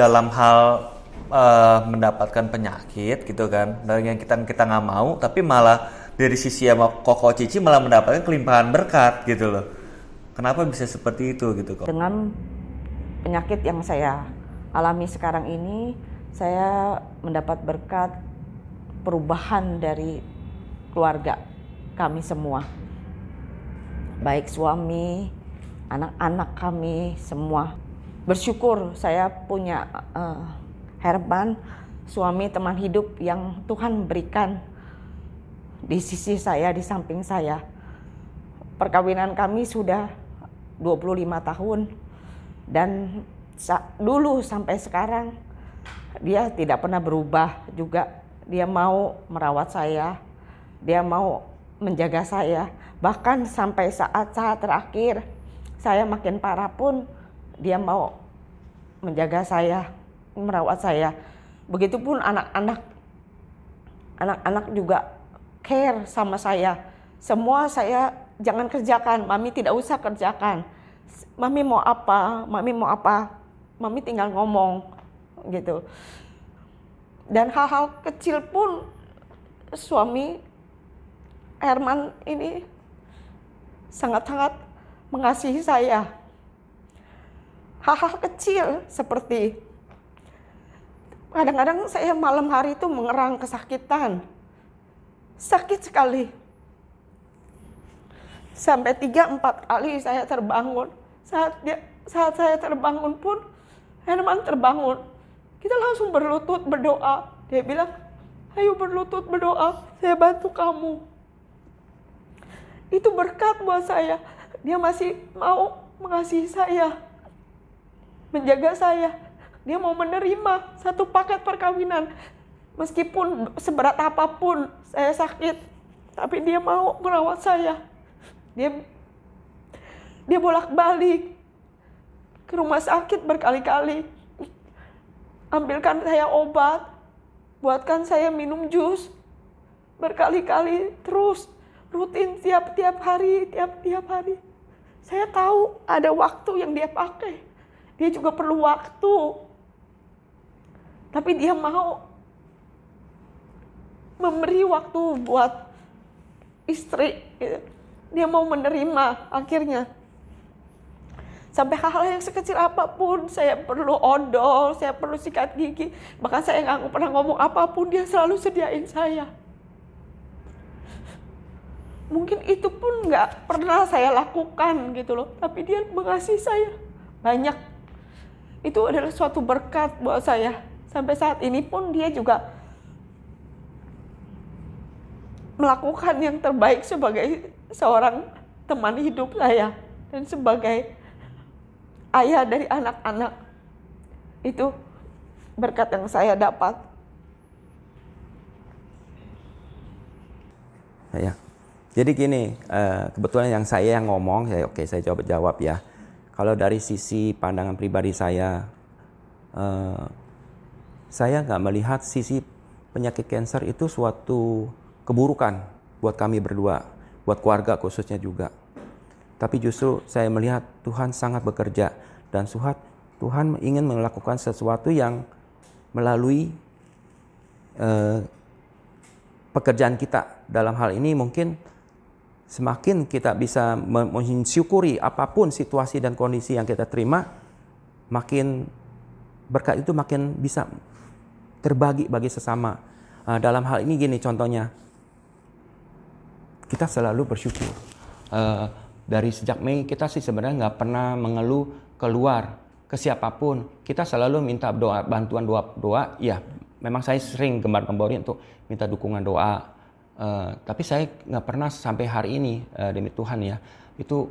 dalam hal uh, mendapatkan penyakit gitu kan. Dari yang kita kita nggak mau tapi malah dari sisi sama Koko Cici malah mendapatkan kelimpahan berkat gitu loh. Kenapa bisa seperti itu gitu kok? Dengan penyakit yang saya alami sekarang ini saya mendapat berkat perubahan dari keluarga kami semua. Baik suami anak-anak kami semua bersyukur saya punya uh, Herman suami teman hidup yang Tuhan berikan di sisi saya di samping saya. Perkawinan kami sudah 25 tahun dan dulu sampai sekarang dia tidak pernah berubah juga. Dia mau merawat saya dia mau menjaga saya. Bahkan sampai saat-saat terakhir saya makin parah pun dia mau menjaga saya, merawat saya. Begitupun anak-anak. Anak-anak juga care sama saya. Semua saya jangan kerjakan, mami tidak usah kerjakan. Mami mau apa? Mami mau apa? Mami tinggal ngomong gitu. Dan hal-hal kecil pun suami Herman ini sangat-sangat mengasihi saya. Hal-hal kecil seperti kadang-kadang saya malam hari itu mengerang kesakitan. Sakit sekali. Sampai tiga empat kali saya terbangun. Saat dia, saat saya terbangun pun Herman terbangun. Kita langsung berlutut berdoa. Dia bilang, ayo berlutut berdoa, saya bantu kamu. Itu berkat buat saya dia masih mau mengasihi saya, menjaga saya. Dia mau menerima satu paket perkawinan. Meskipun seberat apa pun saya sakit, tapi dia mau merawat saya. Dia dia bolak-balik ke rumah sakit berkali-kali. Ambilkan saya obat, buatkan saya minum jus berkali-kali terus rutin tiap-tiap hari, tiap-tiap hari. Saya tahu ada waktu yang dia pakai. Dia juga perlu waktu. Tapi dia mau memberi waktu buat istri. Dia mau menerima akhirnya. Sampai hal-hal yang sekecil apa pun, saya perlu odol, saya perlu sikat gigi. Bahkan saya nggak pernah ngomong apa pun, dia selalu sediain saya mungkin itu pun nggak pernah saya lakukan gitu loh tapi dia mengasihi saya banyak itu adalah suatu berkat buat saya. Sampai saat ini pun dia juga melakukan yang terbaik sebagai seorang teman hidup saya dan sebagai ayah dari anak-anak. Itu berkat yang saya dapat. Ya jadi gini, uh, kebetulan yang saya yang ngomong, saya oke saya jawab jawab ya. Kalau dari sisi pandangan pribadi saya, uh, saya nggak melihat sisi penyakit kanker itu suatu keburukan buat kami berdua, buat keluarga khususnya juga. Tapi justru saya melihat Tuhan sangat bekerja dan Tuhan Tuhan ingin melakukan sesuatu yang melalui uh, pekerjaan kita dalam hal ini mungkin semakin kita bisa mensyukuri apa pun situasi dan kondisi yang kita terima, makin berkat itu makin bisa terbagi bagi sesama. Uh, dalam hal ini gini contohnya, kita selalu bersyukur. Uh, dari sejak Mei kita sih sebenarnya nggak pernah mengeluh keluar ke siapa pun. Kita selalu minta doa, bantuan doa, doa. Ya, memang saya sering gembar-gembori untuk minta dukungan doa Uh, tapi saya nggak pernah sampai hari ini uh, demi Tuhan ya itu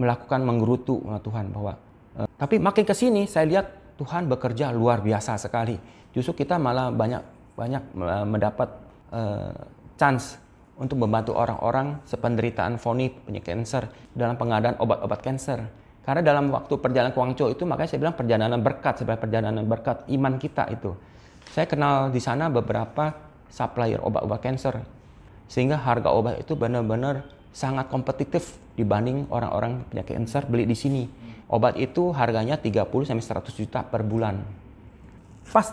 melakukan menggerutu sama Tuhan bahwa uh, tapi makin ke sini saya lihat Tuhan bekerja luar biasa sekali. Justru kita malah banyak banyak mendapat uh, chance untuk membantu orang-orang sependeritaan foni penyakit kanker dalam pengadaan obat-obat kanker. Karena dalam waktu perjalanan ke Guangzhou itu makanya saya bilang perjalanan berkat sebagai perjalanan berkat iman kita itu. Saya kenal di sana beberapa supplier obat-obat cancer. Sehingga harga obat itu benar-benar sangat kompetitif dibanding orang-orang penyakit cancer beli di sini. Obat itu harganya 30 sampai 100 juta per bulan. Pas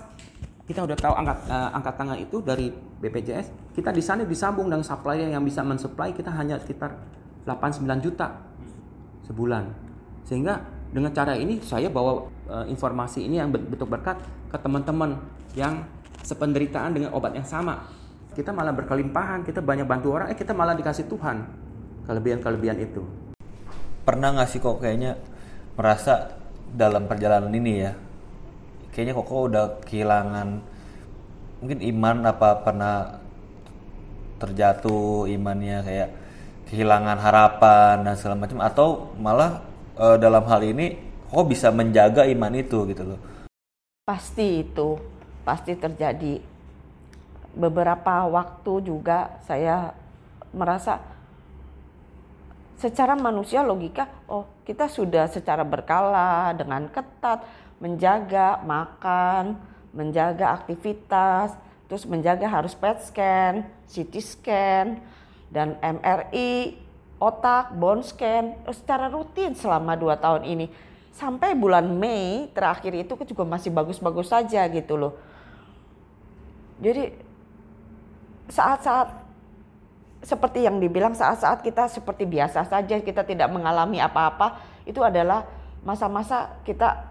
kita udah tahu angkat uh, angkat tangan itu dari BPJS, kita di sana disambung dengan supplier yang bisa mensuplai kita hanya sekitar 8-9 juta sebulan. Sehingga dengan cara ini saya bawa uh, informasi ini yang bentuk berkat ke teman-teman yang sependeritaan dengan obat yang sama. Kita malah berkelimpahan, kita banyak bantu orang, eh kita malah dikasih Tuhan kelebihan-kelebihan itu. Pernah nggak sih kok kayaknya merasa dalam perjalanan ini ya, kayaknya kok udah kehilangan mungkin iman apa pernah terjatuh imannya kayak kehilangan harapan dan segala macam atau malah e, dalam hal ini kok bisa menjaga iman itu gitu loh. Pasti itu, pasti terjadi. Beberapa waktu juga saya merasa secara manusia logika, oh kita sudah secara berkala dengan ketat menjaga makan, menjaga aktivitas, terus menjaga harus PET scan, CT scan, dan MRI, otak, bone scan secara rutin selama dua tahun ini. Sampai bulan Mei terakhir itu juga masih bagus-bagus saja gitu loh. Jadi saat-saat seperti yang dibilang saat-saat kita seperti biasa saja kita tidak mengalami apa-apa itu adalah masa-masa kita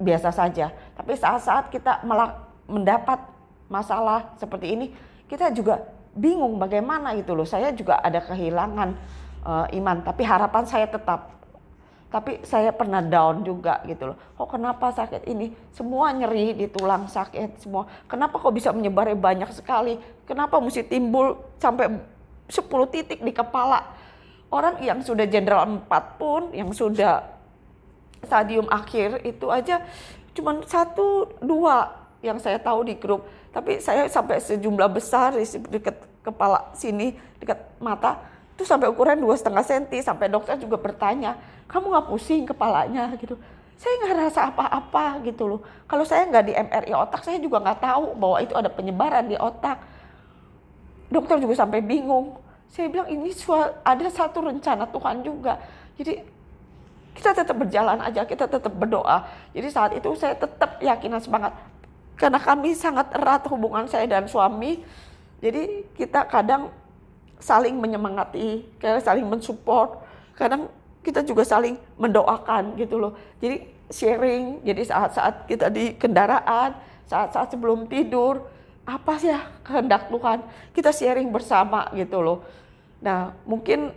biasa saja. Tapi saat-saat kita mendapat masalah seperti ini kita juga bingung bagaimana gitu loh. Saya juga ada kehilangan uh, iman tapi harapan saya tetap tapi saya pernah down juga gitu loh. Kok kenapa sakit ini? Semua nyeri di tulang sakit semua. Kenapa kok bisa menyebarnya banyak sekali? Kenapa mesti timbul sampai 10 titik di kepala. Orang yang sudah jenderal 4 pun, yang sudah stadium akhir itu aja cuma satu dua yang saya tahu di grup. Tapi saya sampai sejumlah besar di dekat kepala sini, dekat mata, itu sampai ukuran dua setengah senti. Sampai dokter juga bertanya, kamu nggak pusing kepalanya gitu. Saya nggak rasa apa-apa gitu loh. Kalau saya nggak di MRI otak, saya juga nggak tahu bahwa itu ada penyebaran di otak. Dokter juga sampai bingung saya bilang ini ada satu rencana Tuhan juga. Jadi kita tetap berjalan aja, kita tetap berdoa. Jadi saat itu saya tetap yakin dan semangat. Karena kami sangat erat hubungan saya dan suami. Jadi kita kadang saling menyemangati, saling mensupport, kadang kita juga saling mendoakan gitu loh. Jadi sharing, jadi saat-saat kita di kendaraan, saat-saat sebelum tidur, apa sih ya kehendak Tuhan, kita sharing bersama gitu loh. Nah, mungkin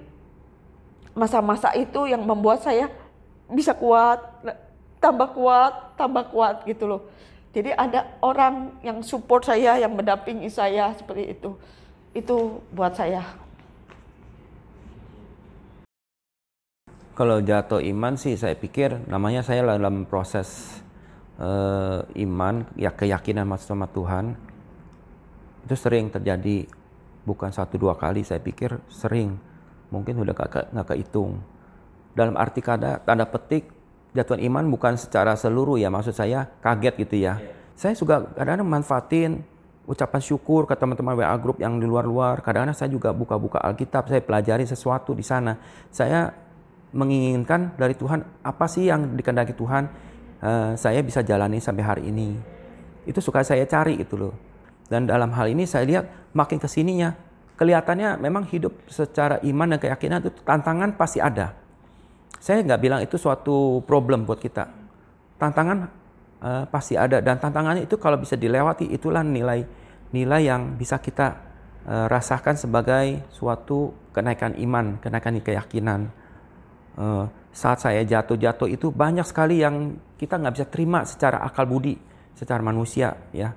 masa-masa itu yang membuat saya bisa kuat, tambah kuat, tambah kuat gitu loh. Jadi ada orang yang support saya, yang mendampingi saya seperti itu. Itu buat saya. Kalau jatuh iman sih saya pikir namanya saya dalam proses uh, iman, ya keyakinan sama Tuhan. Itu sering terjadi. Bukan satu dua kali saya pikir sering. Mungkin udah gak, gak kehitung. Dalam arti kata tanda petik jatuhan iman bukan secara seluruh ya. Maksud saya kaget gitu ya. Yeah. saya juga kadang-kadang manfaatin ucapan syukur ke teman-teman WA group yang di luar-luar. Kadang-kadang saya juga buka-buka Alkitab saya pelajari sesuatu di sana. Saya menginginkan dari Tuhan apa sih yang dikendaki Tuhan uh, saya bisa jalani sampai hari ini itu suka saya cari itu loh dan dalam hal ini saya lihat makin ke sininya kelihatannya memang hidup secara iman dan keyakinan itu tantangan pasti ada. Saya nggak bilang itu suatu problem buat kita. Tantangan uh, pasti ada dan tantangannya itu kalau bisa dilewati itulah nilai nilai yang bisa kita uh, rasakan sebagai suatu kenaikan iman, kenaikan keyakinan. Uh, saat saya jatuh-jatuh itu banyak sekali yang kita nggak bisa terima secara akal budi, secara manusia ya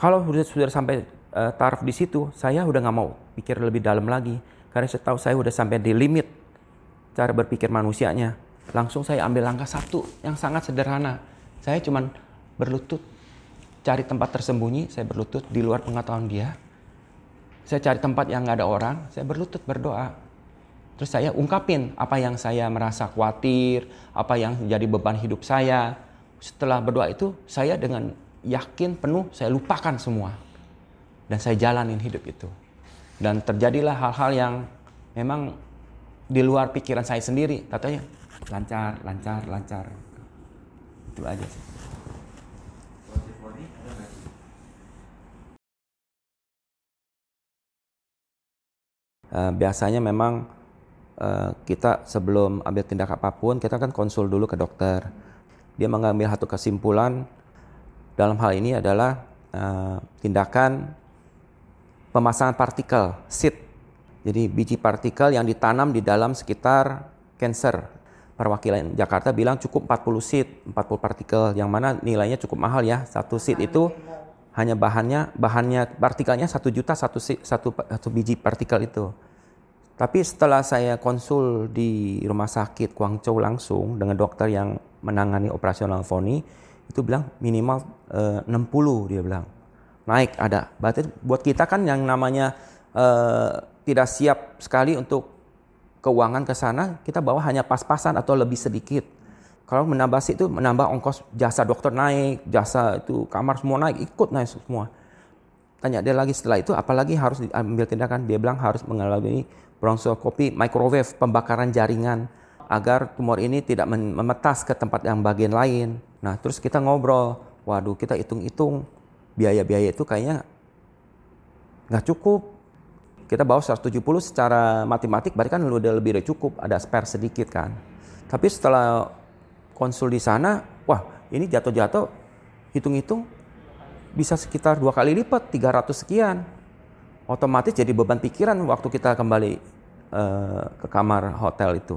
kalau sudah sudah sampai uh, taraf di situ, saya udah nggak mau pikir lebih dalam lagi karena saya tahu saya udah sampai di limit cara berpikir manusianya. Langsung saya ambil langkah satu yang sangat sederhana. Saya cuman berlutut, cari tempat tersembunyi, saya berlutut di luar pengetahuan dia. Saya cari tempat yang nggak ada orang, saya berlutut berdoa. Terus saya ungkapin apa yang saya merasa khawatir, apa yang jadi beban hidup saya. Setelah berdoa itu, saya dengan yakin penuh saya lupakan semua dan saya jalanin hidup itu dan terjadilah hal-hal yang memang di luar pikiran saya sendiri katanya lancar, lancar, lancar. Itu aja sih. Uh, biasanya memang uh, kita sebelum ambil tindak apa pun kita kan konsul dulu ke dokter. Dia mengambil satu kesimpulan dalam hal ini adalah uh, tindakan pemasangan partikel seed. Jadi biji partikel yang ditanam di dalam sekitar cancer. Perwakilan Jakarta bilang cukup 40 seed, 40 partikel yang mana nilainya cukup mahal ya. Satu seed itu hanya bahannya bahannya partikelnya satu juta satu satu satu biji partikel itu. Tapi setelah saya konsul di rumah sakit Guangzhou langsung dengan dokter yang menangani operasional Foni, itu bilang minimal eh, 60 dia bilang naik ada. Berarti buat kita kan yang namanya uh, tidak siap sekali untuk keuangan ke sana, kita bawa hanya pas-pasan atau lebih sedikit. Kalau menambah itu menambah ongkos jasa dokter naik, jasa itu kamar semua naik, ikut naik semua. Tanya dia lagi setelah itu apalagi harus diambil tindakan? Dia bilang harus mengalami bronchoskopi microwave pembakaran jaringan agar tumor ini tidak memetas ke tempat yang bagian lain. Nah, terus kita ngobrol, waduh kita hitung-hitung biaya-biaya itu kayaknya nggak cukup. Kita bawa 170 secara matematik berarti kan udah lebih dari cukup, ada spare sedikit kan. Tapi setelah konsul di sana, wah ini jatuh-jatuh hitung-hitung bisa sekitar dua kali lipat, 300 sekian. Otomatis jadi beban pikiran waktu kita kembali uh, ke kamar hotel itu.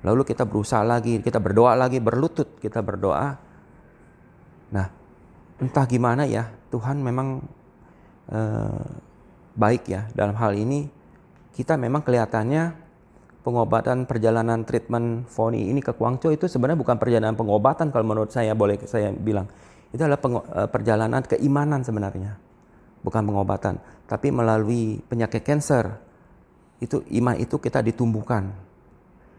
Lalu kita berusaha lagi, kita berdoa lagi, berlutut, kita berdoa. Nah, entah gimana ya Tuhan memang uh, baik ya dalam hal ini kita memang kelihatannya pengobatan perjalanan treatment Foni ini ke Guangzhou itu sebenarnya bukan perjalanan pengobatan kalau menurut saya boleh saya bilang itu adalah uh, perjalanan keimanan sebenarnya bukan pengobatan tapi melalui penyakit cancer itu iman itu kita ditumbuhkan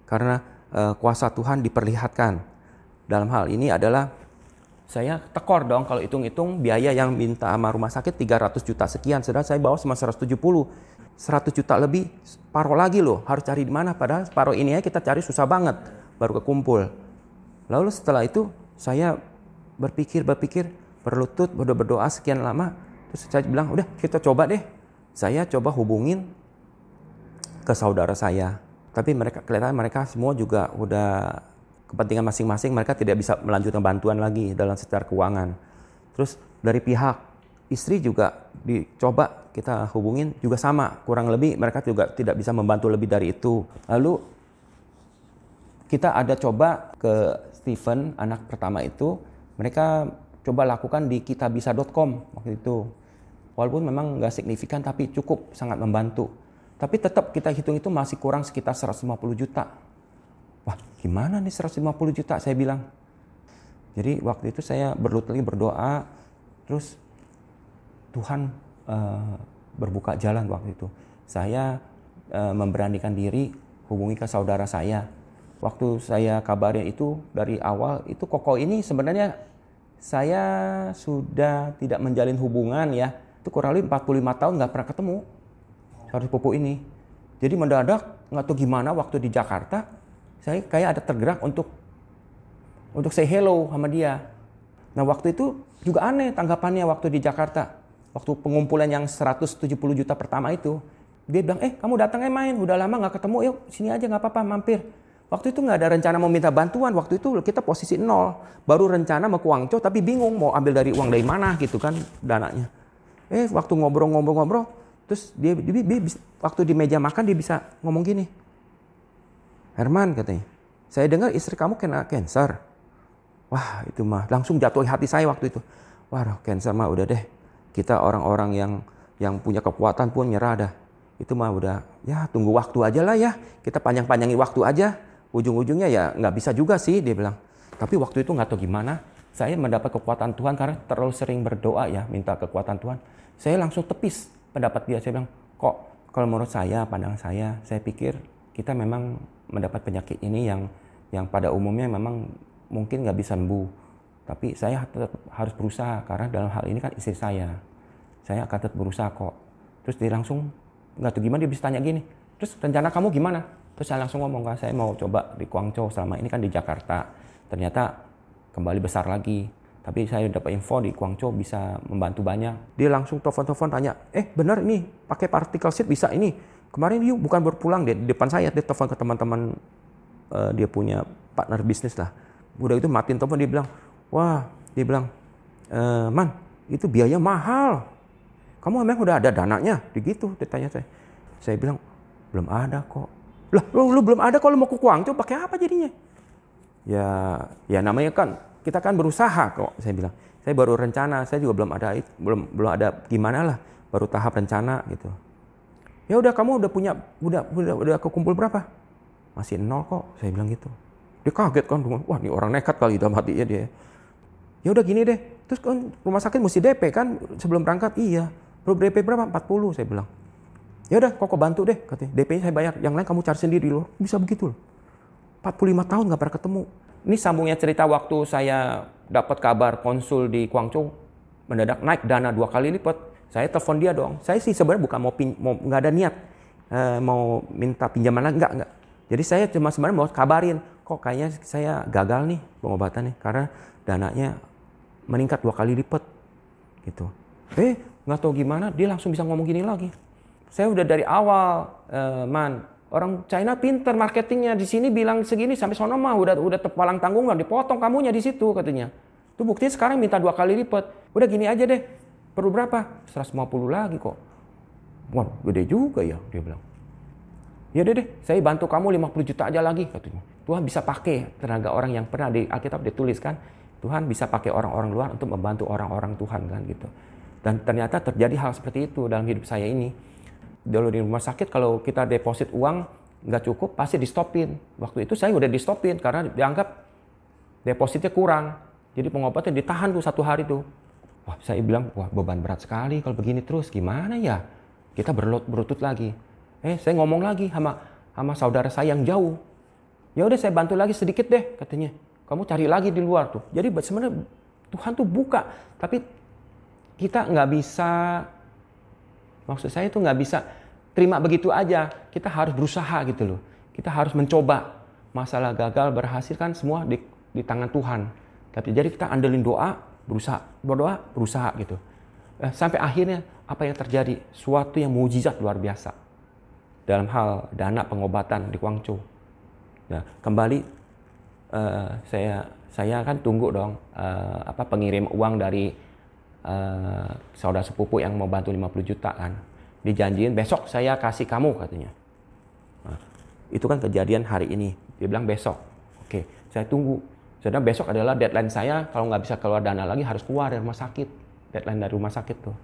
karena uh, kuasa Tuhan diperlihatkan dalam hal ini adalah saya tekor dong kalau hitung-hitung biaya yang minta sama rumah sakit 300 juta sekian, sedangkan saya bawa cuma 170. 100 juta lebih, paruh lagi loh, harus cari di mana padahal paruh ini ya kita cari susah banget baru kekumpul. Lalu setelah itu saya berpikir berpikir berlutut berdoa berdoa sekian lama terus saya bilang udah kita coba deh saya coba hubungin ke saudara saya tapi mereka kelihatan mereka semua juga udah kepentingan masing-masing mereka tidak bisa melanjutkan bantuan lagi dalam secara keuangan. Terus dari pihak istri juga dicoba kita hubungin juga sama, kurang lebih mereka juga tidak bisa membantu lebih dari itu. Lalu kita ada coba ke Steven anak pertama itu, mereka coba lakukan di kitabisa.com waktu itu. Walaupun memang nggak signifikan tapi cukup sangat membantu. Tapi tetap kita hitung itu masih kurang sekitar 150 juta wah gimana nih 150 juta saya bilang. Jadi waktu itu saya berlutut berdoa, terus Tuhan uh, berbuka jalan waktu itu. Saya uh, memberanikan diri hubungi ke saudara saya. Waktu saya kabarin itu dari awal itu koko ini sebenarnya saya sudah tidak menjalin hubungan ya. Itu kurang lebih 45 tahun nggak pernah ketemu saudara pupuk ini. Jadi mendadak nggak tahu gimana waktu di Jakarta saya kayak ada tergerak untuk untuk say hello sama dia. Nah waktu itu juga aneh tanggapannya waktu di Jakarta. Waktu pengumpulan yang 170 juta pertama itu. Dia bilang, eh kamu datang eh main, udah lama nggak ketemu, yuk sini aja nggak apa-apa mampir. Waktu itu nggak ada rencana mau minta bantuan, waktu itu kita posisi nol. Baru rencana mau ke Wangco tapi bingung mau ambil dari uang dari mana gitu kan dananya. Eh waktu ngobrol-ngobrol-ngobrol, terus dia, dia, dia, dia waktu di meja makan dia bisa ngomong gini, Herman katanya, saya dengar istri kamu kena cancer. Wah itu mah langsung jatuh hati saya waktu itu. Wah cancer mah udah deh. Kita orang-orang yang yang punya kekuatan pun nyerah dah. Itu mah udah ya tunggu waktu aja lah ya. Kita panjang-panjangi waktu aja. Ujung-ujungnya ya nggak bisa juga sih dia bilang. Tapi waktu itu nggak tahu gimana. Saya mendapat kekuatan Tuhan karena terlalu sering berdoa ya minta kekuatan Tuhan. Saya langsung tepis pendapat dia. Saya bilang kok kalau menurut saya pandangan saya saya pikir kita memang mendapat penyakit ini yang yang pada umumnya memang mungkin nggak bisa sembuh. Tapi saya tetap harus berusaha karena dalam hal ini kan istri saya. Saya akan tetap berusaha kok. Terus dia langsung nggak tahu gimana dia bisa tanya gini. Terus rencana kamu gimana? Terus saya langsung ngomong saya mau coba di Guangzhou selama ini kan di Jakarta. Ternyata kembali besar lagi. Tapi saya dapat info di Guangzhou bisa membantu banyak. Dia langsung telepon-telepon tanya, eh benar ini pakai particle sheet bisa ini. Kemarin yuk bukan berpulang dia di depan saya dia telepon ke teman-teman uh, dia punya partner bisnis lah. Udah itu matiin telepon dia bilang, wah dia bilang, e, man itu biaya mahal. Kamu memang udah ada dananya? Begitu dia tanya saya. Saya bilang, belum ada kok. Lah, lu, lu belum ada kalau mau ke Guangzhou pakai apa jadinya? Ya, ya namanya kan kita kan berusaha kok. Saya bilang, saya baru rencana, saya juga belum ada belum belum ada gimana lah, baru tahap rencana gitu. Ya udah kamu udah punya udah udah udah kekumpul berapa? Masih nol kok, saya bilang gitu. Dia kaget kan, wah ini orang nekat kali dalam hatinya dia. Ya udah gini deh, terus kan rumah sakit mesti DP kan sebelum berangkat, iya. Belum DP berapa? 40 saya bilang. Ya udah, kok bantu deh, katanya. DP saya bayar, yang lain kamu cari sendiri loh. Bisa begitu loh. 45 tahun nggak pernah ketemu. Ini sambungnya cerita waktu saya dapat kabar konsul di Guangzhou mendadak naik dana dua kali lipat. Saya telepon dia dong. Saya sih sebenarnya bukan mau nggak ada niat uh, mau minta pinjaman lagi nggak nggak. Jadi saya cuma sebenarnya mau kabarin kok kayaknya saya gagal nih pengobatan nih karena dananya meningkat dua kali lipat gitu. Eh nggak tahu gimana dia langsung bisa ngomong gini lagi. Saya udah dari awal, uh, man, orang China pinter marketingnya di sini bilang segini sampai sono mah udah udah tepalang tanggungan dipotong kamunya di situ katanya. Itu buktinya sekarang minta dua kali lipat. Udah gini aja deh. Perlu berapa? 150 lagi kok. Wah, gede juga ya, dia bilang. Ya deh deh, saya bantu kamu 50 juta aja lagi katanya. Tuhan bisa pakai tenaga orang yang pernah di Alkitab dituliskan. Tuhan bisa pakai orang-orang luar untuk membantu orang-orang Tuhan kan gitu. Dan ternyata terjadi hal seperti itu dalam hidup saya ini dulu di rumah sakit kalau kita deposit uang nggak cukup pasti di stopin. Waktu itu saya udah di stopin karena dianggap depositnya kurang. Jadi pengobatan ditahan tuh satu hari tuh. Wah saya bilang wah beban berat sekali kalau begini terus gimana ya? Kita berlut berutut lagi. Eh saya ngomong lagi sama sama saudara saya yang jauh. Ya udah saya bantu lagi sedikit deh katanya. Kamu cari lagi di luar tuh. Jadi sebenarnya Tuhan tuh buka, tapi kita nggak bisa Maksud saya itu nggak bisa terima begitu aja. Kita harus berusaha gitu loh. Kita harus mencoba. Masalah gagal berhasil kan semua di, di tangan Tuhan. Tapi jadi kita andelin doa, berusaha, berdoa, berusaha gitu. Eh, sampai akhirnya apa yang terjadi? Suatu yang mujizat luar biasa dalam hal dana pengobatan di Guangzhou. Nah, kembali uh, saya saya kan tunggu dong uh, apa pengirim uang dari uh, saudara sepupu yang mau bantu 50 juta kan. Dijanjiin besok saya kasih kamu katanya. Nah, itu kan kejadian hari ini. Dia bilang besok. Oke, saya tunggu. Sedang besok adalah deadline saya. Kalau nggak bisa keluar dana lagi harus keluar dari rumah sakit. Deadline dari rumah sakit tuh.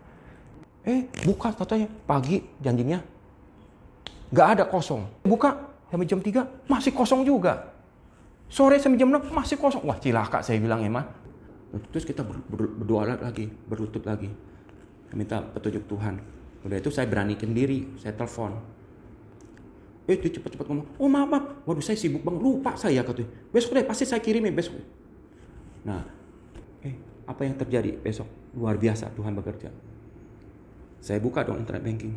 Eh, buka katanya. Pagi janjinya. Nggak ada kosong. Buka sampai jam 3 masih kosong juga. Sore sampai jam 6 masih kosong. Wah cilaka saya bilang emang terus kita berdoa lagi berlutut lagi minta petunjuk Tuhan udah itu saya beranikan diri saya telepon. Eh dia cepat-cepat ngomong oh maaf maaf. Waduh saya sibuk banget. Lupa saya katanya. Besok deh pasti saya kirimin besok. Nah eh apa yang terjadi? Besok luar biasa Tuhan bekerja. Saya buka dong internet banking.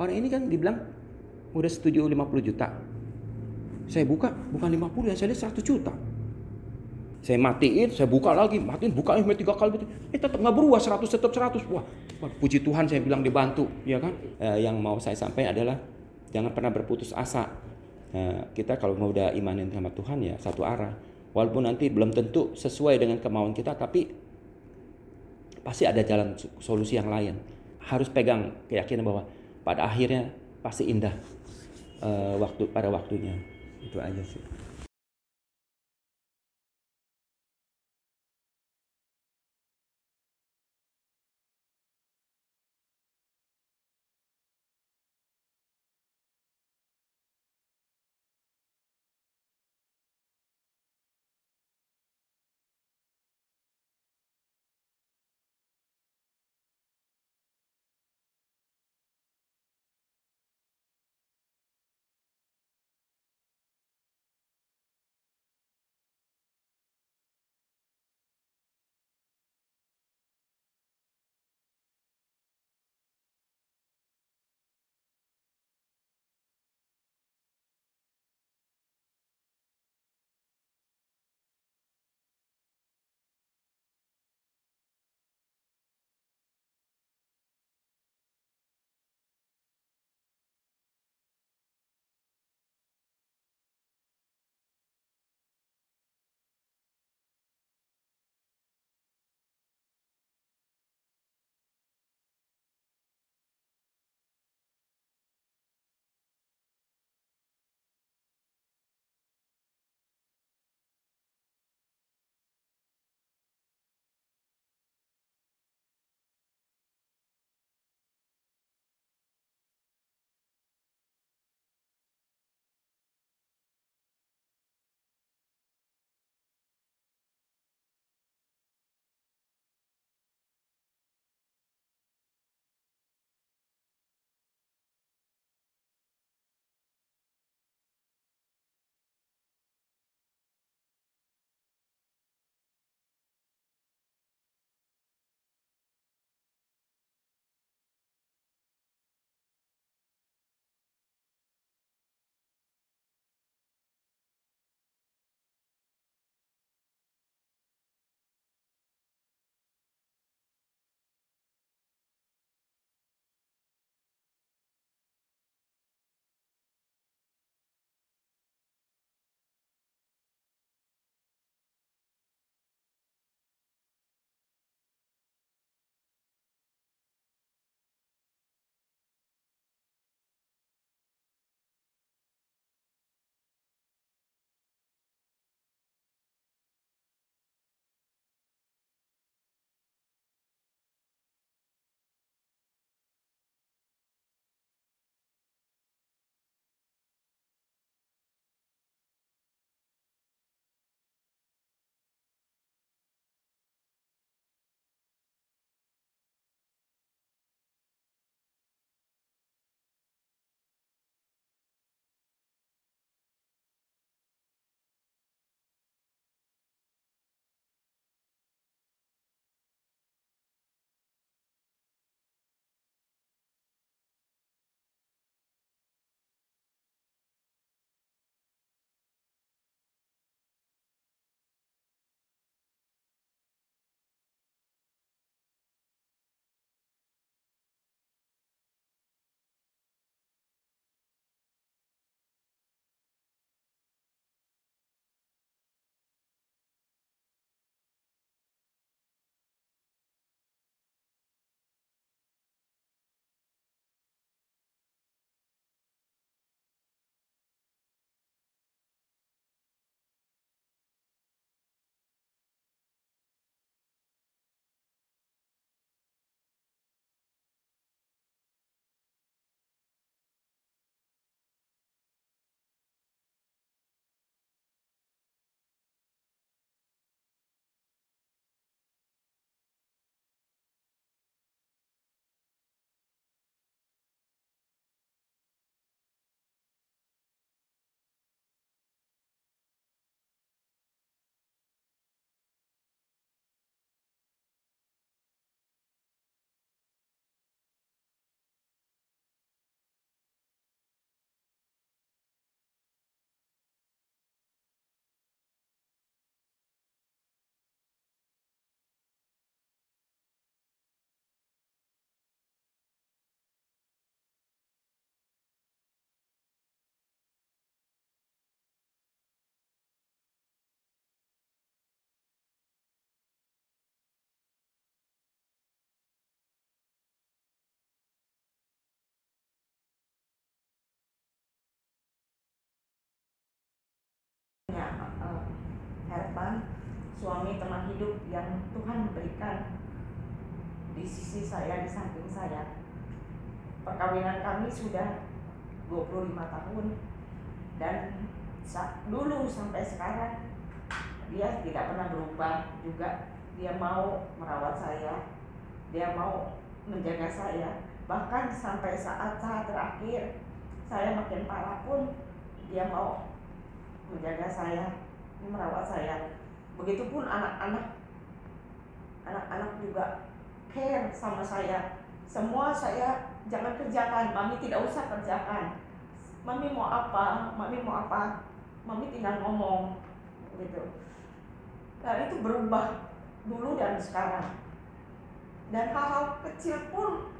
Orang ini kan dibilang udah setuju 50 juta. Saya buka bukan 50 ya saya lihat 100 juta saya matiin, saya buka lagi, matiin, buka eh tiga kali, eh tetap nggak berubah 100 tetap 100. Wah, puji Tuhan saya bilang dibantu, ya kan? Eh, yang mau saya sampaikan adalah jangan pernah berputus asa. Eh, kita kalau mau udah imanin sama Tuhan ya satu arah. Walaupun nanti belum tentu sesuai dengan kemauan kita, tapi pasti ada jalan solusi yang lain. Harus pegang keyakinan bahwa pada akhirnya pasti indah uh, waktu pada waktunya. Itu aja sih. Suami teman hidup yang Tuhan berikan di sisi saya di samping saya. Perkawinan kami sudah 25 tahun. Dan dulu sampai sekarang dia tidak pernah berubah juga. Dia mau merawat saya. Dia mau menjaga saya. Bahkan sampai saat-saat terakhir saya makin parah pun dia mau menjaga saya merawat saya begitupun anak-anak anak-anak juga care sama saya. Semua saya jangan kerjakan mami tidak usah kerjakan. Mami mau apa mami mau apa mami tinggal ngomong gitu. Dan itu berubah dulu dan sekarang. Dan hal-hal kecil pun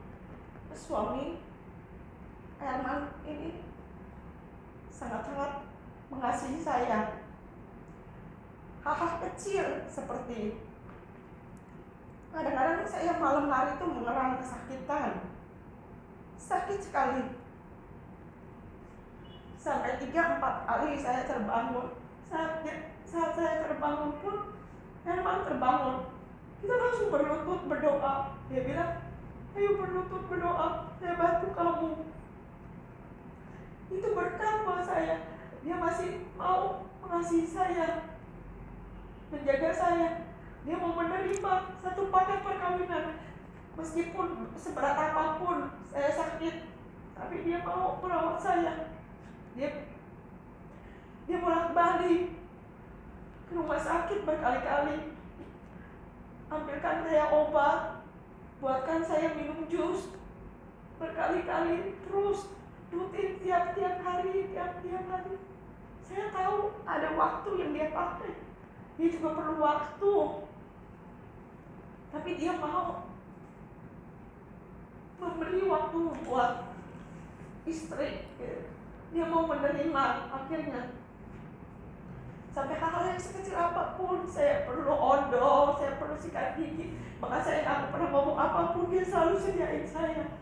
suami Herman ini sangat-sangat mengasihi saya hal-hal kecil seperti kadang-kadang saya malam hari itu mengerang kesakitan. Sakit sekali. Sampai tiga empat kali saya terbangun. Saat, saat saya terbangun pun Herman terbangun. Kita langsung berlutut berdoa. Dia bilang ayo berlutut berdoa. Saya bantu kamu. Itu berkat buat saya dia masih mau mengasihi saya menjaga saya. Dia mau menerima satu paket perkawinan. Meskipun seberat apa pun saya sakit tapi dia mau merawat saya. Dia dia bolak balik ke rumah sakit berkali-kali. Ambilkan saya obat, buatkan saya minum jus berkali-kali terus. Rutin tiap-tiap hari, tiap-tiap hari. Saya tahu ada waktu yang dia pakai. Dia juga perlu waktu. Tapi dia mau. Memberi waktu buat istri. Dia mau menerima akhirnya. Sampai hal-hal yang sekecil apa pun saya perlu odol saya perlu sikat gigi. Maka saya nggak pernah ngomong apa pun dia selalu sediain saya.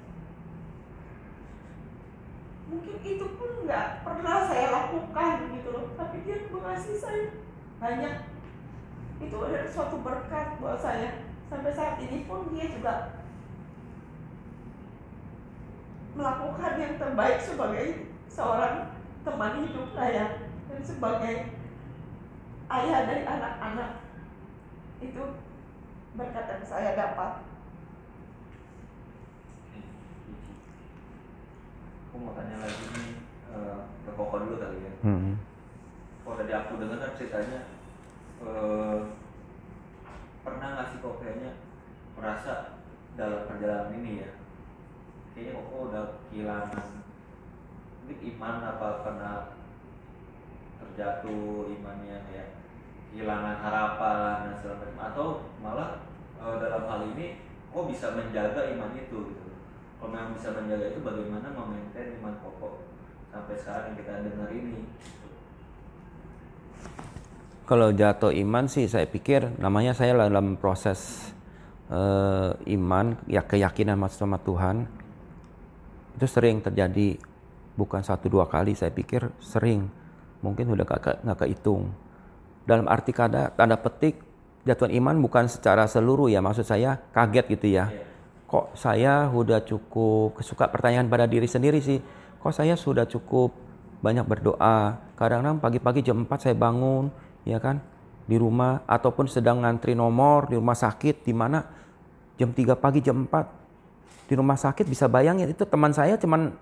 Mungkin itu pun nggak pernah saya lakukan gitu loh. Tapi dia mengasihi saya banyak itu adalah suatu berkat buat saya sampai saat ini pun dia juga melakukan yang terbaik sebagai seorang teman hidup saya dan sebagai ayah dari anak-anak itu berkat yang saya dapat. Aku mau tanya lagi nih uh, ke Koko dulu kali ya. Hmm. Kalau tadi aku dengar kan ceritanya uh, pernah nggak sih kok kayaknya merasa dalam perjalanan ini ya? Kayaknya Koko udah kehilangan mungkin iman apa pernah terjatuh imannya ya kehilangan harapan dan macam. Atau malah e, dalam hal ini kok bisa menjaga iman itu gitu. Kalau memang bisa menjaga itu bagaimana memaintain iman pokok sampai sekarang yang kita dengar ini kalau jatuh iman sih saya pikir namanya saya dalam proses uh, iman ya keyakinan sama Tuhan itu sering terjadi bukan satu dua kali saya pikir sering mungkin udah gak, gak kehitung. Dalam arti kata tanda petik jatuhan iman bukan secara seluruh ya maksud saya kaget gitu ya. Kok saya udah cukup kesuka pertanyaan pada diri sendiri sih. Kok saya sudah cukup banyak berdoa. Kadang-kadang pagi-pagi jam 4 saya bangun ya kan di rumah ataupun sedang ngantri nomor di rumah sakit di mana jam 3 pagi jam 4 di rumah sakit bisa bayangin itu teman saya cuman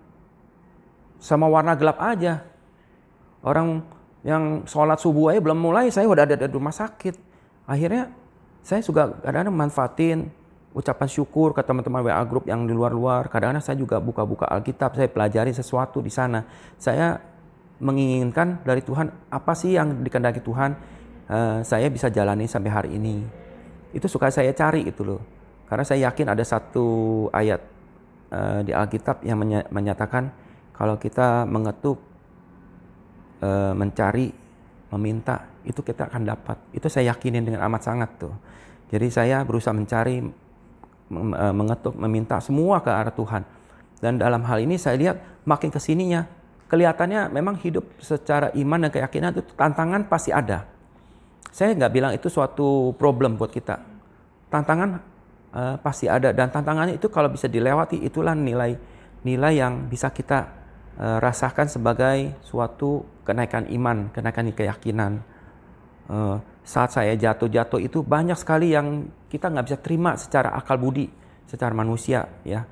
sama warna gelap aja Orang yang sholat subuh aja belum mulai, saya udah ada di rumah sakit. Akhirnya saya juga kadang-kadang manfaatin ucapan syukur ke teman-teman WA grup yang di luar-luar. Kadang-kadang saya juga buka-buka Alkitab, saya pelajari sesuatu di sana. Saya menginginkan dari Tuhan apa sih yang dikendaki Tuhan uh, saya bisa jalani sampai hari ini. Itu suka saya cari itu loh. Karena saya yakin ada satu ayat uh, di Alkitab yang menyatakan kalau kita mengetuk e, mencari, meminta, itu kita akan dapat. Itu saya yakinin dengan amat sangat tuh. Jadi saya berusaha mencari, mengetuk, meminta semua ke arah Tuhan. Dan dalam hal ini saya lihat makin ke sininya, kelihatannya memang hidup secara iman dan keyakinan itu tantangan pasti ada. saya nggak bilang itu suatu problem buat kita. Tantangan uh, pasti ada dan tantangannya itu kalau bisa dilewati itulah nilai nilai yang bisa kita uh, rasakan sebagai suatu kenaikan iman, kenaikan keyakinan. Uh, saat saya jatuh-jatuh itu banyak sekali yang kita nggak bisa terima secara akal budi, secara manusia ya.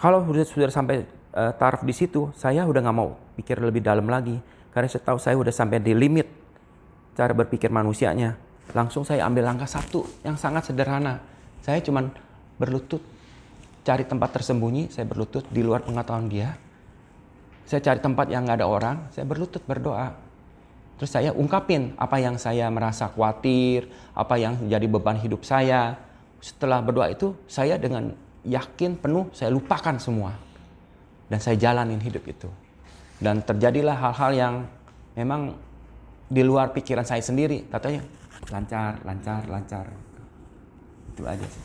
Kalau sudah sudah sampai uh, taraf di situ, saya udah nggak mau pikir lebih dalam lagi karena saya tahu saya udah sampai di limit cara berpikir manusianya. Langsung saya ambil langkah satu yang sangat sederhana. Saya cuman berlutut, cari tempat tersembunyi, saya berlutut di luar pengetahuan dia. Saya cari tempat yang nggak ada orang, saya berlutut berdoa. Terus saya ungkapin apa yang saya merasa khawatir, apa yang jadi beban hidup saya. Setelah berdoa itu, saya dengan yakin penuh, saya lupakan semua. Dan saya jalanin hidup itu. Dan terjadilah hal-hal yang memang di luar pikiran saya sendiri. Katanya lancar lancar lancar. Itu aja sih.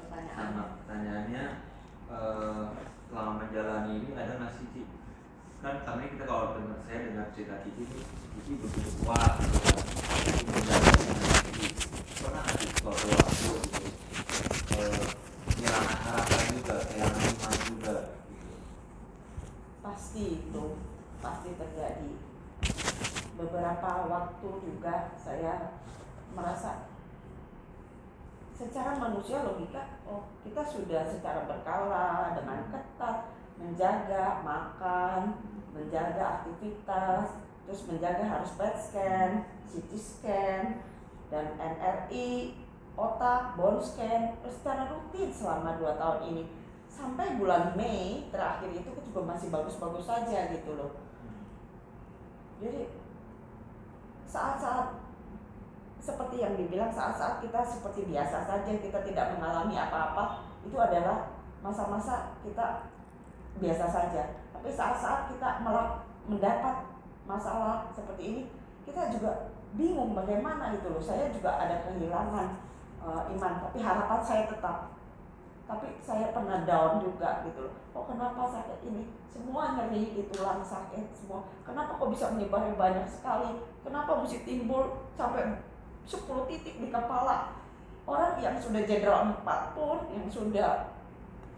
Pertanyaannya uh, selama menjalani ini ada nggak sih kan kami kita kalau dengar saya dengar cerita Cici Cici begitu kuat menjalani pernah nggak sih suatu waktu gitu harapan juga juga pasti itu pasti terjadi. Beberapa waktu juga saya merasa secara manusia logika oh kita sudah secara berkala dengan ketat menjaga makan menjaga aktivitas terus menjaga harus PET scan CT scan dan MRI otak bone scan secara rutin selama dua tahun ini. Sampai bulan Mei terakhir itu juga masih bagus-bagus saja gitu loh. Jadi saat-saat seperti yang dibilang saat-saat kita seperti biasa saja kita tidak mengalami apa-apa itu adalah masa-masa kita biasa saja. Tapi saat-saat kita mendapat masalah seperti ini kita juga bingung bagaimana gitu loh. Saya juga ada kehilangan uh, iman. Tapi harapan saya tetap. Tapi saya pernah down juga gitu loh. Kok kenapa sakit ini? Semua nyeri di tulang sakit semua. Kenapa kok bisa menyebar banyak sekali? Kenapa mesti timbul sampai 10 titik di kepala? Orang yang sudah jenderal 4 pun yang sudah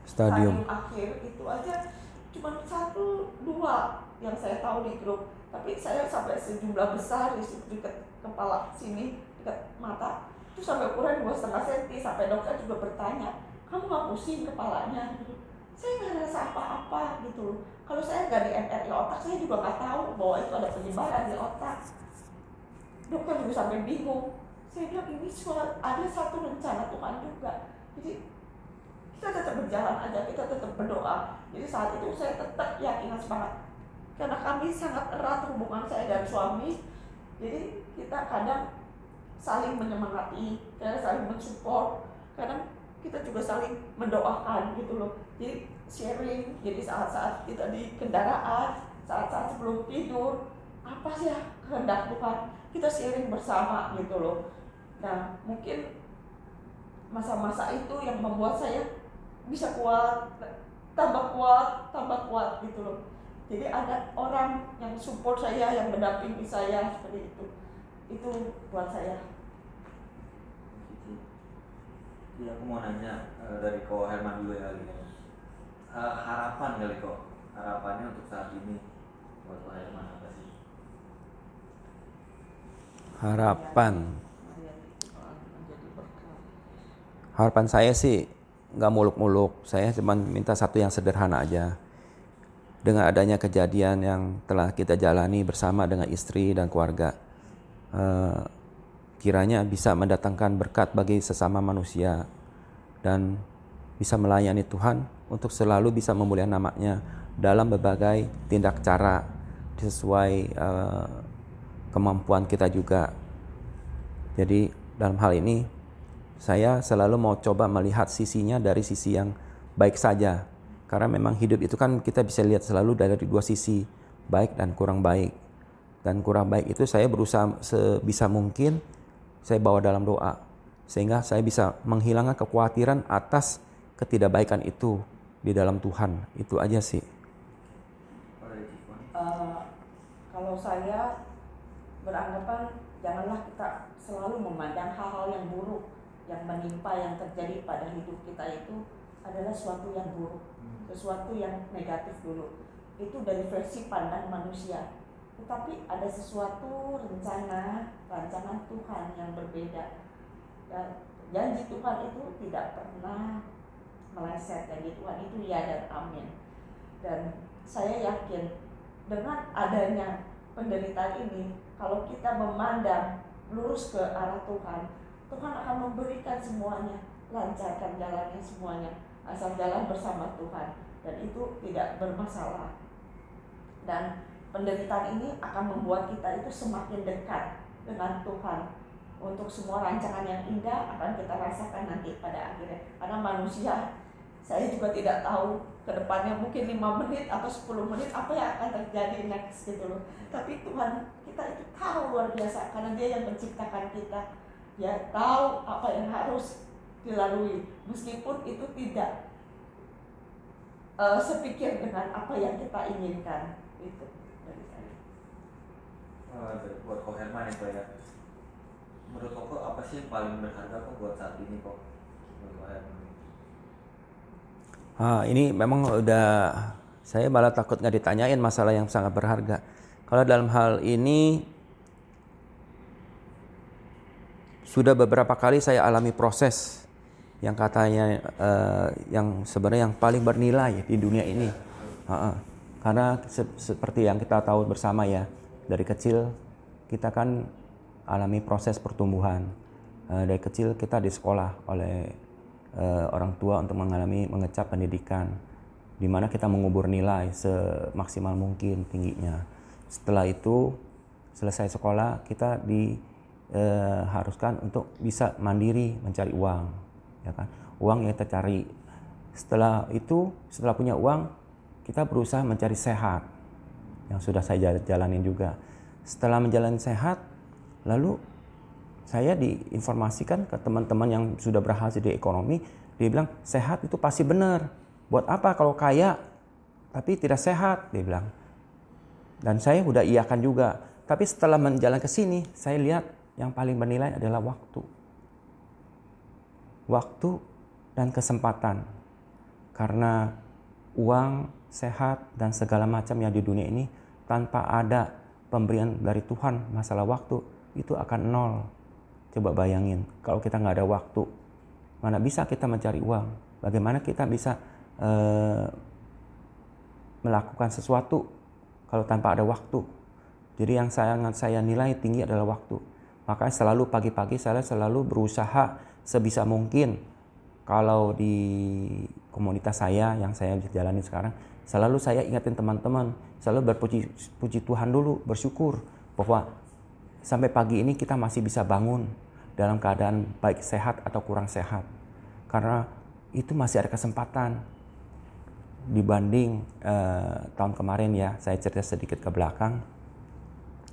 stadium. akhir itu aja cuma satu dua yang saya tahu di grup. Tapi saya sampai sejumlah besar di dekat kepala sini dekat mata itu sampai ukuran dua setengah senti sampai dokter juga bertanya kamu nggak pusing kepalanya? Saya nggak rasa apa-apa gitu kalau saya nggak di MRI otak saya juga nggak tahu bahwa itu ada penyebaran di otak. Dokter juga sampai bingung. Saya bilang ini ada satu rencana Tuhan juga. Jadi kita tetap berjalan aja kita tetap berdoa. Jadi saat itu saya tetap yakin semangat. Karena kami sangat erat hubungan saya dan suami. Jadi kita kadang saling menyemangati kadang saling mensupport. Kadang kita juga saling mendoakan gitu loh. Jadi sharing jadi saat-saat kita di kendaraan saat-saat sebelum tidur apa sih ya kehendak Tuhan? Kita sharing bersama gitu loh. Nah mungkin masa-masa itu yang membuat saya bisa kuat tambah kuat tambah kuat gitu loh. Jadi ada orang yang support saya yang mendampingi saya seperti itu. Itu buat saya Iya aku mau nanya uh, dari Ko Herman dulu ya kali uh, harapan kali kok harapannya untuk saat ini buat Ko Herman apa sih? Harapan. Harapan saya sih nggak muluk-muluk. Saya cuma minta satu yang sederhana aja. Dengan adanya kejadian yang telah kita jalani bersama dengan istri dan keluarga, uh, kiranya bisa mendatangkan berkat bagi sesama manusia dan bisa melayani Tuhan untuk selalu bisa memuliakan namanya dalam berbagai tindak cara sesuai uh, kemampuan kita juga. Jadi dalam hal ini saya selalu mau coba melihat sisinya dari sisi yang baik saja. Karena memang hidup itu kan kita bisa lihat selalu dari dua sisi, baik dan kurang baik. Dan kurang baik itu saya berusaha sebisa mungkin saya bawa dalam doa sehingga saya bisa menghilangkan kekhawatiran atas ketidakbaikan itu di dalam Tuhan itu aja sih uh, kalau saya beranggapan janganlah kita selalu memandang hal-hal yang buruk yang menimpa yang terjadi pada hidup kita itu adalah suatu yang buruk, sesuatu yang negatif dulu. Itu dari versi pandang manusia. Tetapi ada sesuatu rencana, rancangan Tuhan yang berbeda. Dan janji Tuhan itu tidak pernah meleset. Janji Tuhan itu ya dan amin. Dan saya yakin dengan adanya penderitaan ini, kalau kita memandang lurus ke arah Tuhan, Tuhan akan memberikan semuanya, lancarkan jalannya semuanya, asal jalan bersama Tuhan dan itu tidak bermasalah. Dan penderitaan ini akan membuat kita itu semakin dekat dengan Tuhan. Untuk semua rancangan yang indah akan kita rasakan nanti pada akhirnya. Karena manusia, saya juga tidak tahu ke depannya mungkin lima menit atau 10 menit apa yang akan terjadi next gitu loh. Tapi Tuhan kita itu tahu luar biasa karena Dia yang menciptakan kita ya tahu apa yang harus dilalui meskipun itu tidak uh, sepikir dengan apa yang kita inginkan. Oh, buat kok Herman itu ya. Menurut kok apa sih yang paling berharga kok buat saat ini kok? Ah, ini memang udah saya malah takut nggak ditanyain masalah yang sangat berharga. Kalau dalam hal ini sudah beberapa kali saya alami proses yang katanya uh, yang sebenarnya yang paling bernilai di dunia ini. Uh -uh. Karena se seperti yang kita tahu bersama ya, dari kecil kita kan alami proses pertumbuhan. Uh, dari kecil kita di sekolah oleh uh, orang tua untuk mengalami mengecap pendidikan, di mana kita mengubur nilai semaksimal mungkin tingginya. Setelah itu selesai sekolah kita di eh, untuk bisa mandiri mencari uang ya kan uang yang kita cari setelah itu setelah punya uang kita berusaha mencari sehat yang sudah saya jalanin juga. Setelah menjalani sehat lalu saya diinformasikan ke teman-teman yang sudah berhasil di ekonomi dia bilang sehat itu pasti benar. Buat apa kalau kaya tapi tidak sehat? Dia bilang. Dan saya udah iakan juga. Tapi setelah menjalan ke sini saya lihat yang paling bernilai adalah waktu. Waktu dan kesempatan. Karena uang, sehat, dan segala macam yang di dunia ini tanpa ada pemberian dari Tuhan masalah waktu itu akan nol. Coba bayangin kalau kita nggak ada waktu, mana bisa kita mencari uang? Bagaimana kita bisa uh, melakukan sesuatu kalau tanpa ada waktu? Jadi yang sangat saya nilai tinggi adalah waktu. Maka selalu pagi-pagi saya selalu berusaha sebisa mungkin kalau di komunitas saya yang saya jalani sekarang selalu saya ingatin teman-teman selalu berpuji puji Tuhan dulu bersyukur bahwa sampai pagi ini kita masih bisa bangun dalam keadaan baik sehat atau kurang sehat. Karena itu masih ada kesempatan. Dibanding uh, tahun kemarin ya saya cerita sedikit ke belakang.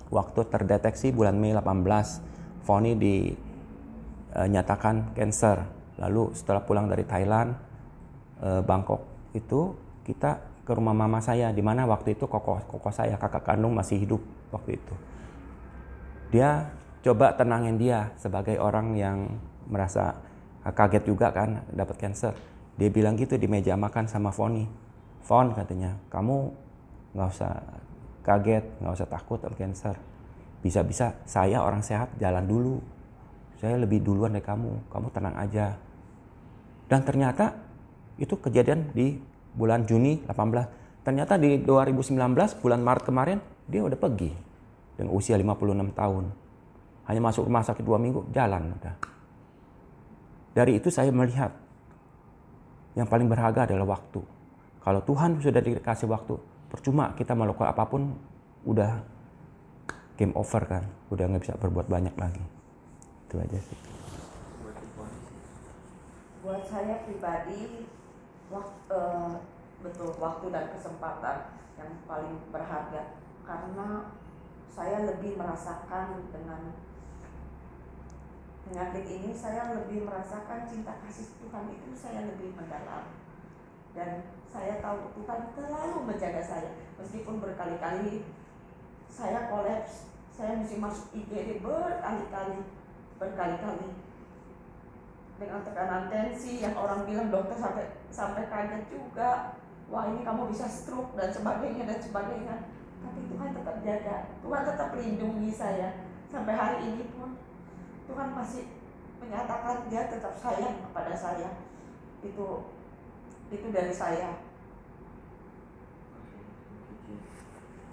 Waktu terdeteksi bulan Mei 18 Foni dinyatakan uh, cancer. Lalu setelah pulang dari Thailand uh, Bangkok itu kita ke rumah mama saya di mana waktu itu koko koko saya kakak kandung masih hidup waktu itu dia coba tenangin dia sebagai orang yang merasa kaget juga kan dapat cancer dia bilang gitu di meja makan sama Foni Fon katanya kamu nggak usah kaget, nggak usah takut sama cancer. Bisa-bisa saya orang sehat jalan dulu. Saya lebih duluan dari kamu, kamu tenang aja. Dan ternyata itu kejadian di bulan Juni 18. Ternyata di 2019 bulan Maret kemarin dia udah pergi dengan usia 56 tahun. Hanya masuk rumah sakit dua minggu, jalan udah. Dari itu saya melihat yang paling berharga adalah waktu. Kalau Tuhan sudah dikasih waktu, percuma kita melakukan apa pun udah game over kan udah nggak bisa berbuat banyak lagi itu aja sih buat saya pribadi waktu, uh, eh, betul waktu dan kesempatan yang paling berharga. Karena saya lebih merasakan dengan penyakit ini saya lebih merasakan cinta kasih Tuhan itu saya lebih mendalam. Dan saya tahu Tuhan selalu menjaga saya. Meskipun berkali-kali saya kolaps saya mesti masuk IGD berkali-kali berkali-kali. Dengan tekanan tensi yang orang bilang dokter sampai sampai kaget juga wah ini kamu bisa stroke dan sebagainya dan sebagainya. Tapi Tuhan tetap jaga Tuhan tetap lindungi saya. Sampai hari ini pun Tuhan masih menyatakan dia tetap sayang kepada saya. Itu itu dari saya.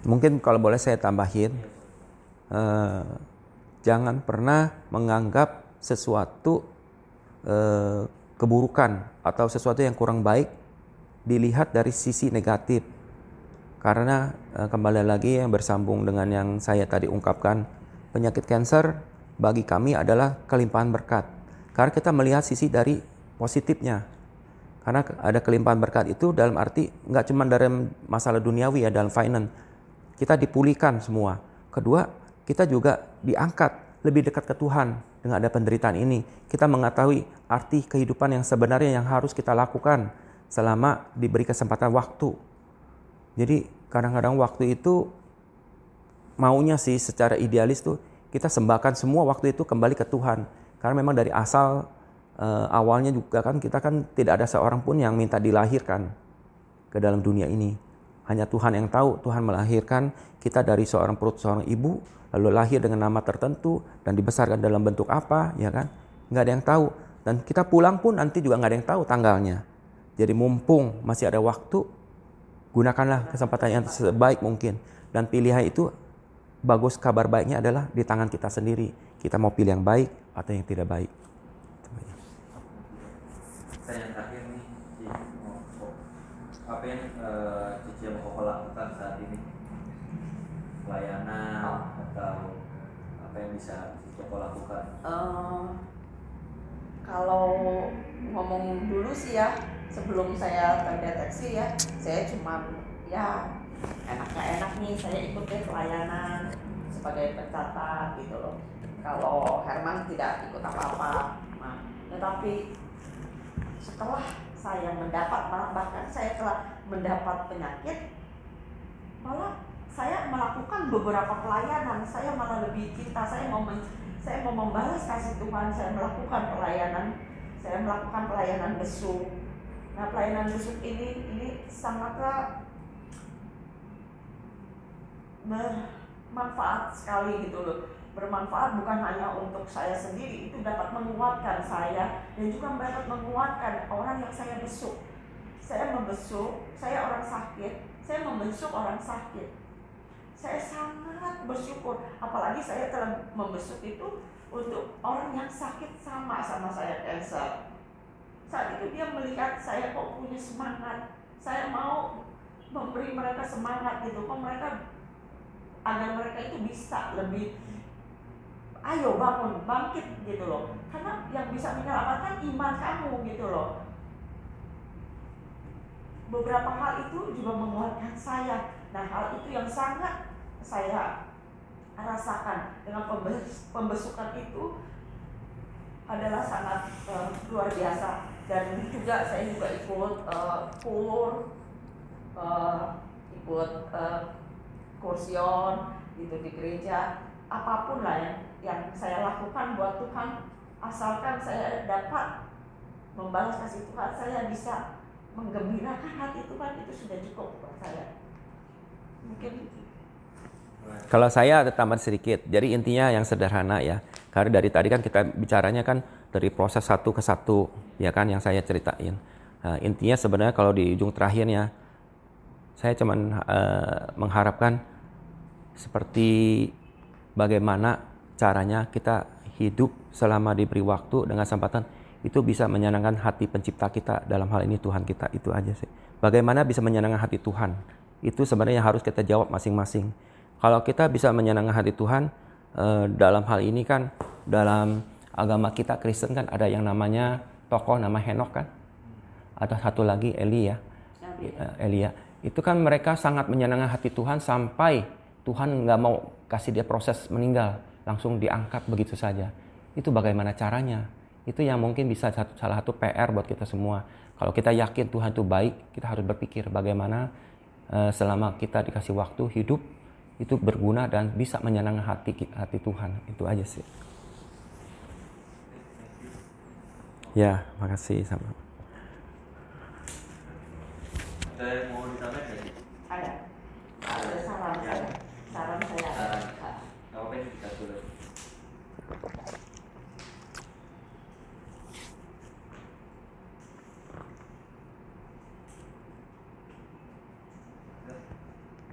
Mungkin kalau boleh saya tambahin, eh, jangan pernah menganggap sesuatu eh, keburukan atau sesuatu yang kurang baik dilihat dari sisi negatif. Karena eh, kembali lagi yang bersambung dengan yang saya tadi ungkapkan, penyakit kanker bagi kami adalah kelimpahan berkat. Karena kita melihat sisi dari positifnya. Karena ada kelimpahan berkat itu dalam arti nggak cuma dari masalah duniawi ya dalam finance, kita dipulihkan semua. Kedua, kita juga diangkat lebih dekat ke Tuhan dengan ada penderitaan ini. Kita mengetahui arti kehidupan yang sebenarnya yang harus kita lakukan selama diberi kesempatan waktu. Jadi kadang-kadang waktu itu maunya sih secara idealis tuh kita sembahkan semua waktu itu kembali ke Tuhan. Karena memang dari asal uh, awalnya juga kan kita kan tidak ada seorang pun yang minta dilahirkan ke dalam dunia ini. Hanya Tuhan yang tahu, Tuhan melahirkan kita dari seorang perut seorang ibu, lalu lahir dengan nama tertentu dan dibesarkan dalam bentuk apa, ya kan? Nggak ada yang tahu. Dan kita pulang pun nanti juga nggak ada yang tahu tanggalnya. Jadi mumpung masih ada waktu, gunakanlah kesempatan yang sebaik mungkin. Dan pilihan itu bagus kabar baiknya adalah di tangan kita sendiri. Kita mau pilih yang baik atau yang tidak baik yang terakhir nih, apa yang uh, Cici mau Koko lakukan saat ini? Pelayanan oh. atau apa yang bisa Koko lakukan? Uh, kalau ngomong dulu sih ya, sebelum saya terdeteksi ya, saya cuma ya enaknya enak nih saya ikut deh pelayanan sebagai pencatat gitu loh. Kalau Herman tidak ikut apa-apa, nah, tetapi setelah saya mendapat bahkan saya telah mendapat penyakit malah saya melakukan beberapa pelayanan. Saya malah lebih cinta saya mau men, saya mau membalas kasih Tuhan saya melakukan pelayanan. Saya melakukan pelayanan besuk. Nah pelayanan besuk ini ini sangatlah bermanfaat sekali gitu loh. Bermanfaat bukan hanya untuk saya sendiri itu dapat menguatkan saya dan juga dapat menguatkan orang yang saya besuk. Saya membesuk saya orang sakit saya membesuk orang sakit saya sangat bersyukur. Apalagi saya telah membesuk itu untuk orang yang sakit sama sama saya cancer saat itu dia melihat saya kok punya semangat. Saya mau memberi mereka semangat gitu. Kok mereka agar mereka itu bisa lebih ayo bangun bangkit gitu loh. Karena yang bisa menyelamatkan iman kamu gitu loh. Beberapa hal itu juga menguatkan saya. Nah hal itu yang sangat saya rasakan dengan pembesukan itu adalah sangat uh, luar biasa. Dan juga saya juga ikut uh, kur uh, ikut uh, kursion gitu di gereja. Apa pun lah yang yang saya lakukan buat Tuhan asalkan saya dapat membalas kasih Tuhan saya bisa menggembirakan hati Tuhan itu sudah cukup buat saya. Mungkin kalau saya tambahan sedikit jadi intinya yang sederhana ya karena dari tadi kan kita bicaranya kan dari proses satu ke satu ya kan yang saya ceritain nah, intinya sebenarnya kalau di ujung terakhirnya saya cuman uh, mengharapkan seperti bagaimana caranya kita hidup selama diberi waktu dengan kesempatan itu bisa menyenangkan hati pencipta kita dalam hal ini Tuhan kita itu aja sih. Bagaimana bisa menyenangkan hati Tuhan? Itu sebenarnya harus kita jawab masing-masing. Kalau kita bisa menyenangkan hati Tuhan eh, dalam hal ini kan dalam agama kita Kristen kan ada yang namanya tokoh nama Henok kan. Ada satu lagi Elia. Elia. Itu kan mereka sangat menyenangkan hati Tuhan sampai Tuhan nggak mau kasih dia proses meninggal, langsung diangkat begitu saja. Itu bagaimana caranya? Itu yang mungkin bisa satu, salah satu PR buat kita semua. Kalau kita yakin Tuhan itu baik, kita harus berpikir bagaimana uh, selama kita dikasih waktu hidup, itu berguna dan bisa menyenangkan hati hati Tuhan itu aja sih ya makasih sama Ada mau ditambahin nggak sih? Ada. Ada saran saya. Saran saya. Saran. ada. Nggak apa-apa ini kita dulu.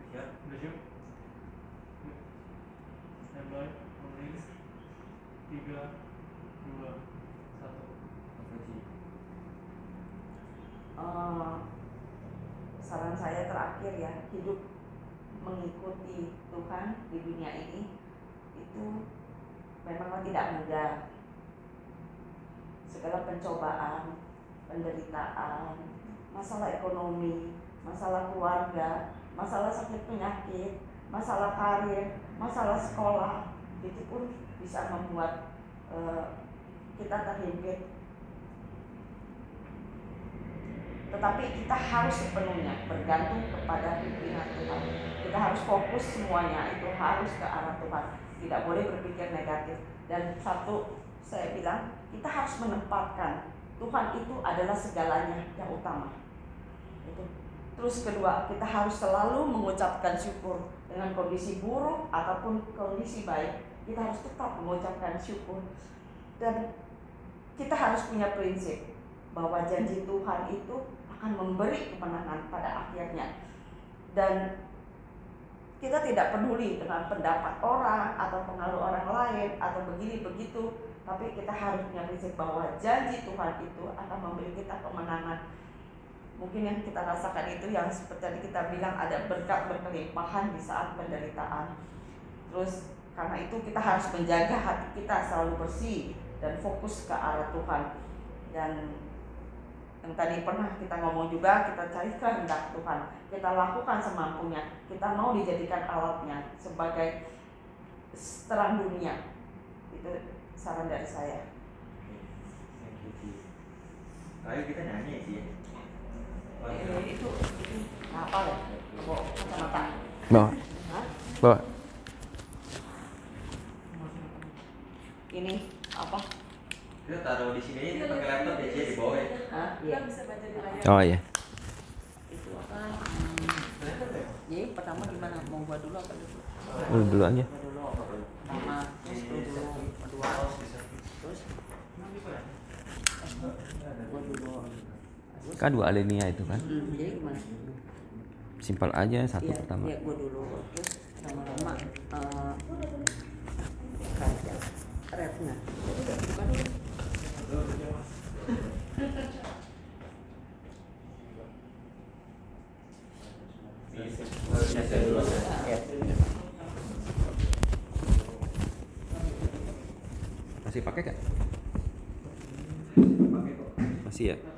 Ya, udah siap? Standby, rolling. Tiga, dua, satu. Eh, saran saya terakhir ya hidup mengikuti Tuhan di dunia ini itu memang tidak mudah. Segala pencobaan penderitaan masalah ekonomi masalah keluarga masalah sakit penyakit masalah karir masalah sekolah itu pun bisa membuat eh, kita terhimpit tetapi kita harus sepenuhnya bergantung kepada pimpinan Tuhan. Kita harus fokus semuanya itu harus ke arah Tuhan. Tidak boleh berpikir negatif. Dan satu saya bilang kita harus menempatkan Tuhan itu adalah segalanya yang utama. Itu. Terus kedua, kita harus selalu mengucapkan syukur dengan kondisi buruk ataupun kondisi baik. Kita harus tetap mengucapkan syukur. Dan kita harus punya prinsip bahwa janji Tuhan itu akan memberi kemenangan pada akhirnya. Dan kita tidak peduli dengan pendapat orang atau pengaruh orang lain atau begini begitu, tapi kita harus punya prinsip bahwa janji Tuhan itu akan memberi kita kemenangan. Mungkin yang kita rasakan itu yang seperti tadi kita bilang ada berkat berkelimpahan di saat penderitaan. Terus karena itu kita harus menjaga hati kita selalu bersih dan fokus ke arah Tuhan. Dan yang tadi pernah kita ngomong juga kita cari kehendak Tuhan. Kita lakukan semampunya. Kita mau dijadikan alatnya sebagai terang dunia. Itu saran dari saya. Ayo kita nyanyi sih. Eh, itu itu apa ya? Bawa kacamata. Bawa. Hah? bawa. Ini apa Kita taruh di sini aja pakai laptop ya, Ci, di bawah ya. Hah? Iya. oh iya. Itu apa? Hmm. jadi pertama gimana? Mau gua dulu apa dulu? Lu dulu aja. Gua dulu pertama terus dulu kedua terus. Gua dulu kan dua alinea itu kan? Hmm, jadi gimana? Simpel aja satu Iya, pertama. iya gua dulu terus lama-lama eh bukan Iya. Masih pakai gak masih ya